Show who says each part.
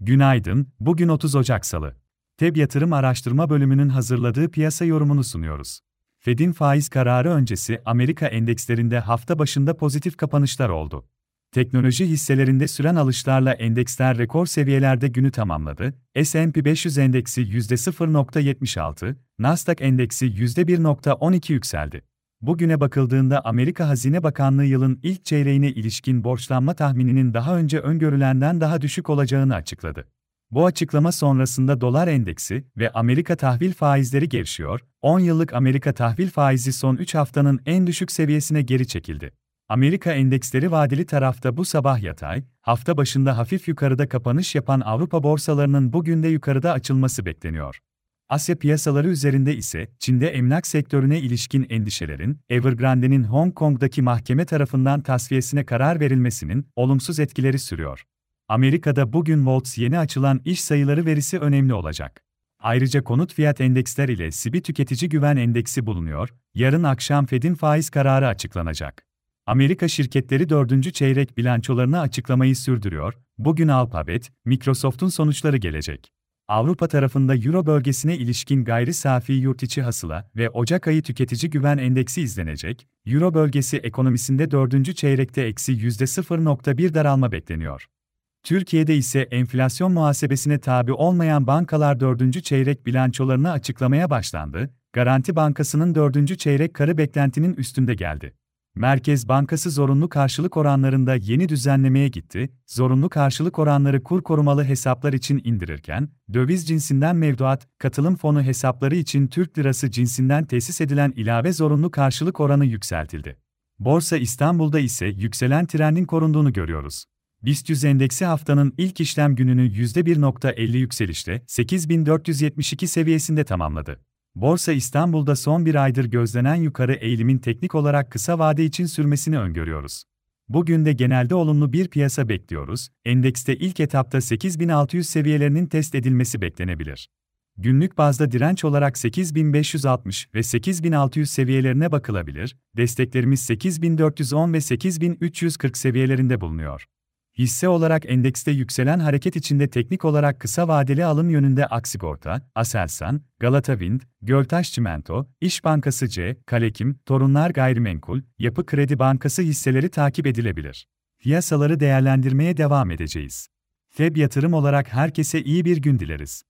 Speaker 1: Günaydın, bugün 30 Ocak Salı. TEB Yatırım Araştırma Bölümünün hazırladığı piyasa yorumunu sunuyoruz. Fed'in faiz kararı öncesi Amerika endekslerinde hafta başında pozitif kapanışlar oldu. Teknoloji hisselerinde süren alışlarla endeksler rekor seviyelerde günü tamamladı. S&P 500 endeksi %0.76, Nasdaq endeksi %1.12 yükseldi. Bugüne bakıldığında Amerika Hazine Bakanlığı yılın ilk çeyreğine ilişkin borçlanma tahmininin daha önce öngörülenden daha düşük olacağını açıkladı. Bu açıklama sonrasında dolar endeksi ve Amerika tahvil faizleri gevşiyor, 10 yıllık Amerika tahvil faizi son 3 haftanın en düşük seviyesine geri çekildi. Amerika endeksleri vadeli tarafta bu sabah yatay, hafta başında hafif yukarıda kapanış yapan Avrupa borsalarının bugün de yukarıda açılması bekleniyor. Asya piyasaları üzerinde ise Çin'de emlak sektörüne ilişkin endişelerin, Evergrande'nin Hong Kong'daki mahkeme tarafından tasfiyesine karar verilmesinin olumsuz etkileri sürüyor. Amerika'da bugün Volts yeni açılan iş sayıları verisi önemli olacak. Ayrıca konut fiyat endeksler ile SİBİ tüketici güven endeksi bulunuyor, yarın akşam Fed'in faiz kararı açıklanacak. Amerika şirketleri dördüncü çeyrek bilançolarını açıklamayı sürdürüyor, bugün Alphabet, Microsoft'un sonuçları gelecek. Avrupa tarafında Euro bölgesine ilişkin gayri safi yurt içi hasıla ve Ocak ayı tüketici güven endeksi izlenecek, Euro bölgesi ekonomisinde dördüncü çeyrekte eksi %0.1 daralma bekleniyor. Türkiye'de ise enflasyon muhasebesine tabi olmayan bankalar dördüncü çeyrek bilançolarını açıklamaya başlandı, Garanti Bankası'nın dördüncü çeyrek karı beklentinin üstünde geldi. Merkez Bankası zorunlu karşılık oranlarında yeni düzenlemeye gitti, zorunlu karşılık oranları kur korumalı hesaplar için indirirken, döviz cinsinden mevduat, katılım fonu hesapları için Türk lirası cinsinden tesis edilen ilave zorunlu karşılık oranı yükseltildi. Borsa İstanbul'da ise yükselen trendin korunduğunu görüyoruz. BIST 100 endeksi haftanın ilk işlem gününü %1.50 yükselişle 8472 seviyesinde tamamladı. Borsa İstanbul'da son bir aydır gözlenen yukarı eğilimin teknik olarak kısa vade için sürmesini öngörüyoruz. Bugün de genelde olumlu bir piyasa bekliyoruz. Endekste ilk etapta 8600 seviyelerinin test edilmesi beklenebilir. Günlük bazda direnç olarak 8560 ve 8600 seviyelerine bakılabilir. Desteklerimiz 8410 ve 8340 seviyelerinde bulunuyor. Hisse olarak endekste yükselen hareket içinde teknik olarak kısa vadeli alım yönünde Aksigorta, Aselsan, Galata Wind, Göltaş Çimento, İş Bankası C, Kalekim, Torunlar Gayrimenkul, Yapı Kredi Bankası hisseleri takip edilebilir. Piyasaları değerlendirmeye devam edeceğiz. Feb yatırım olarak herkese iyi bir gün dileriz.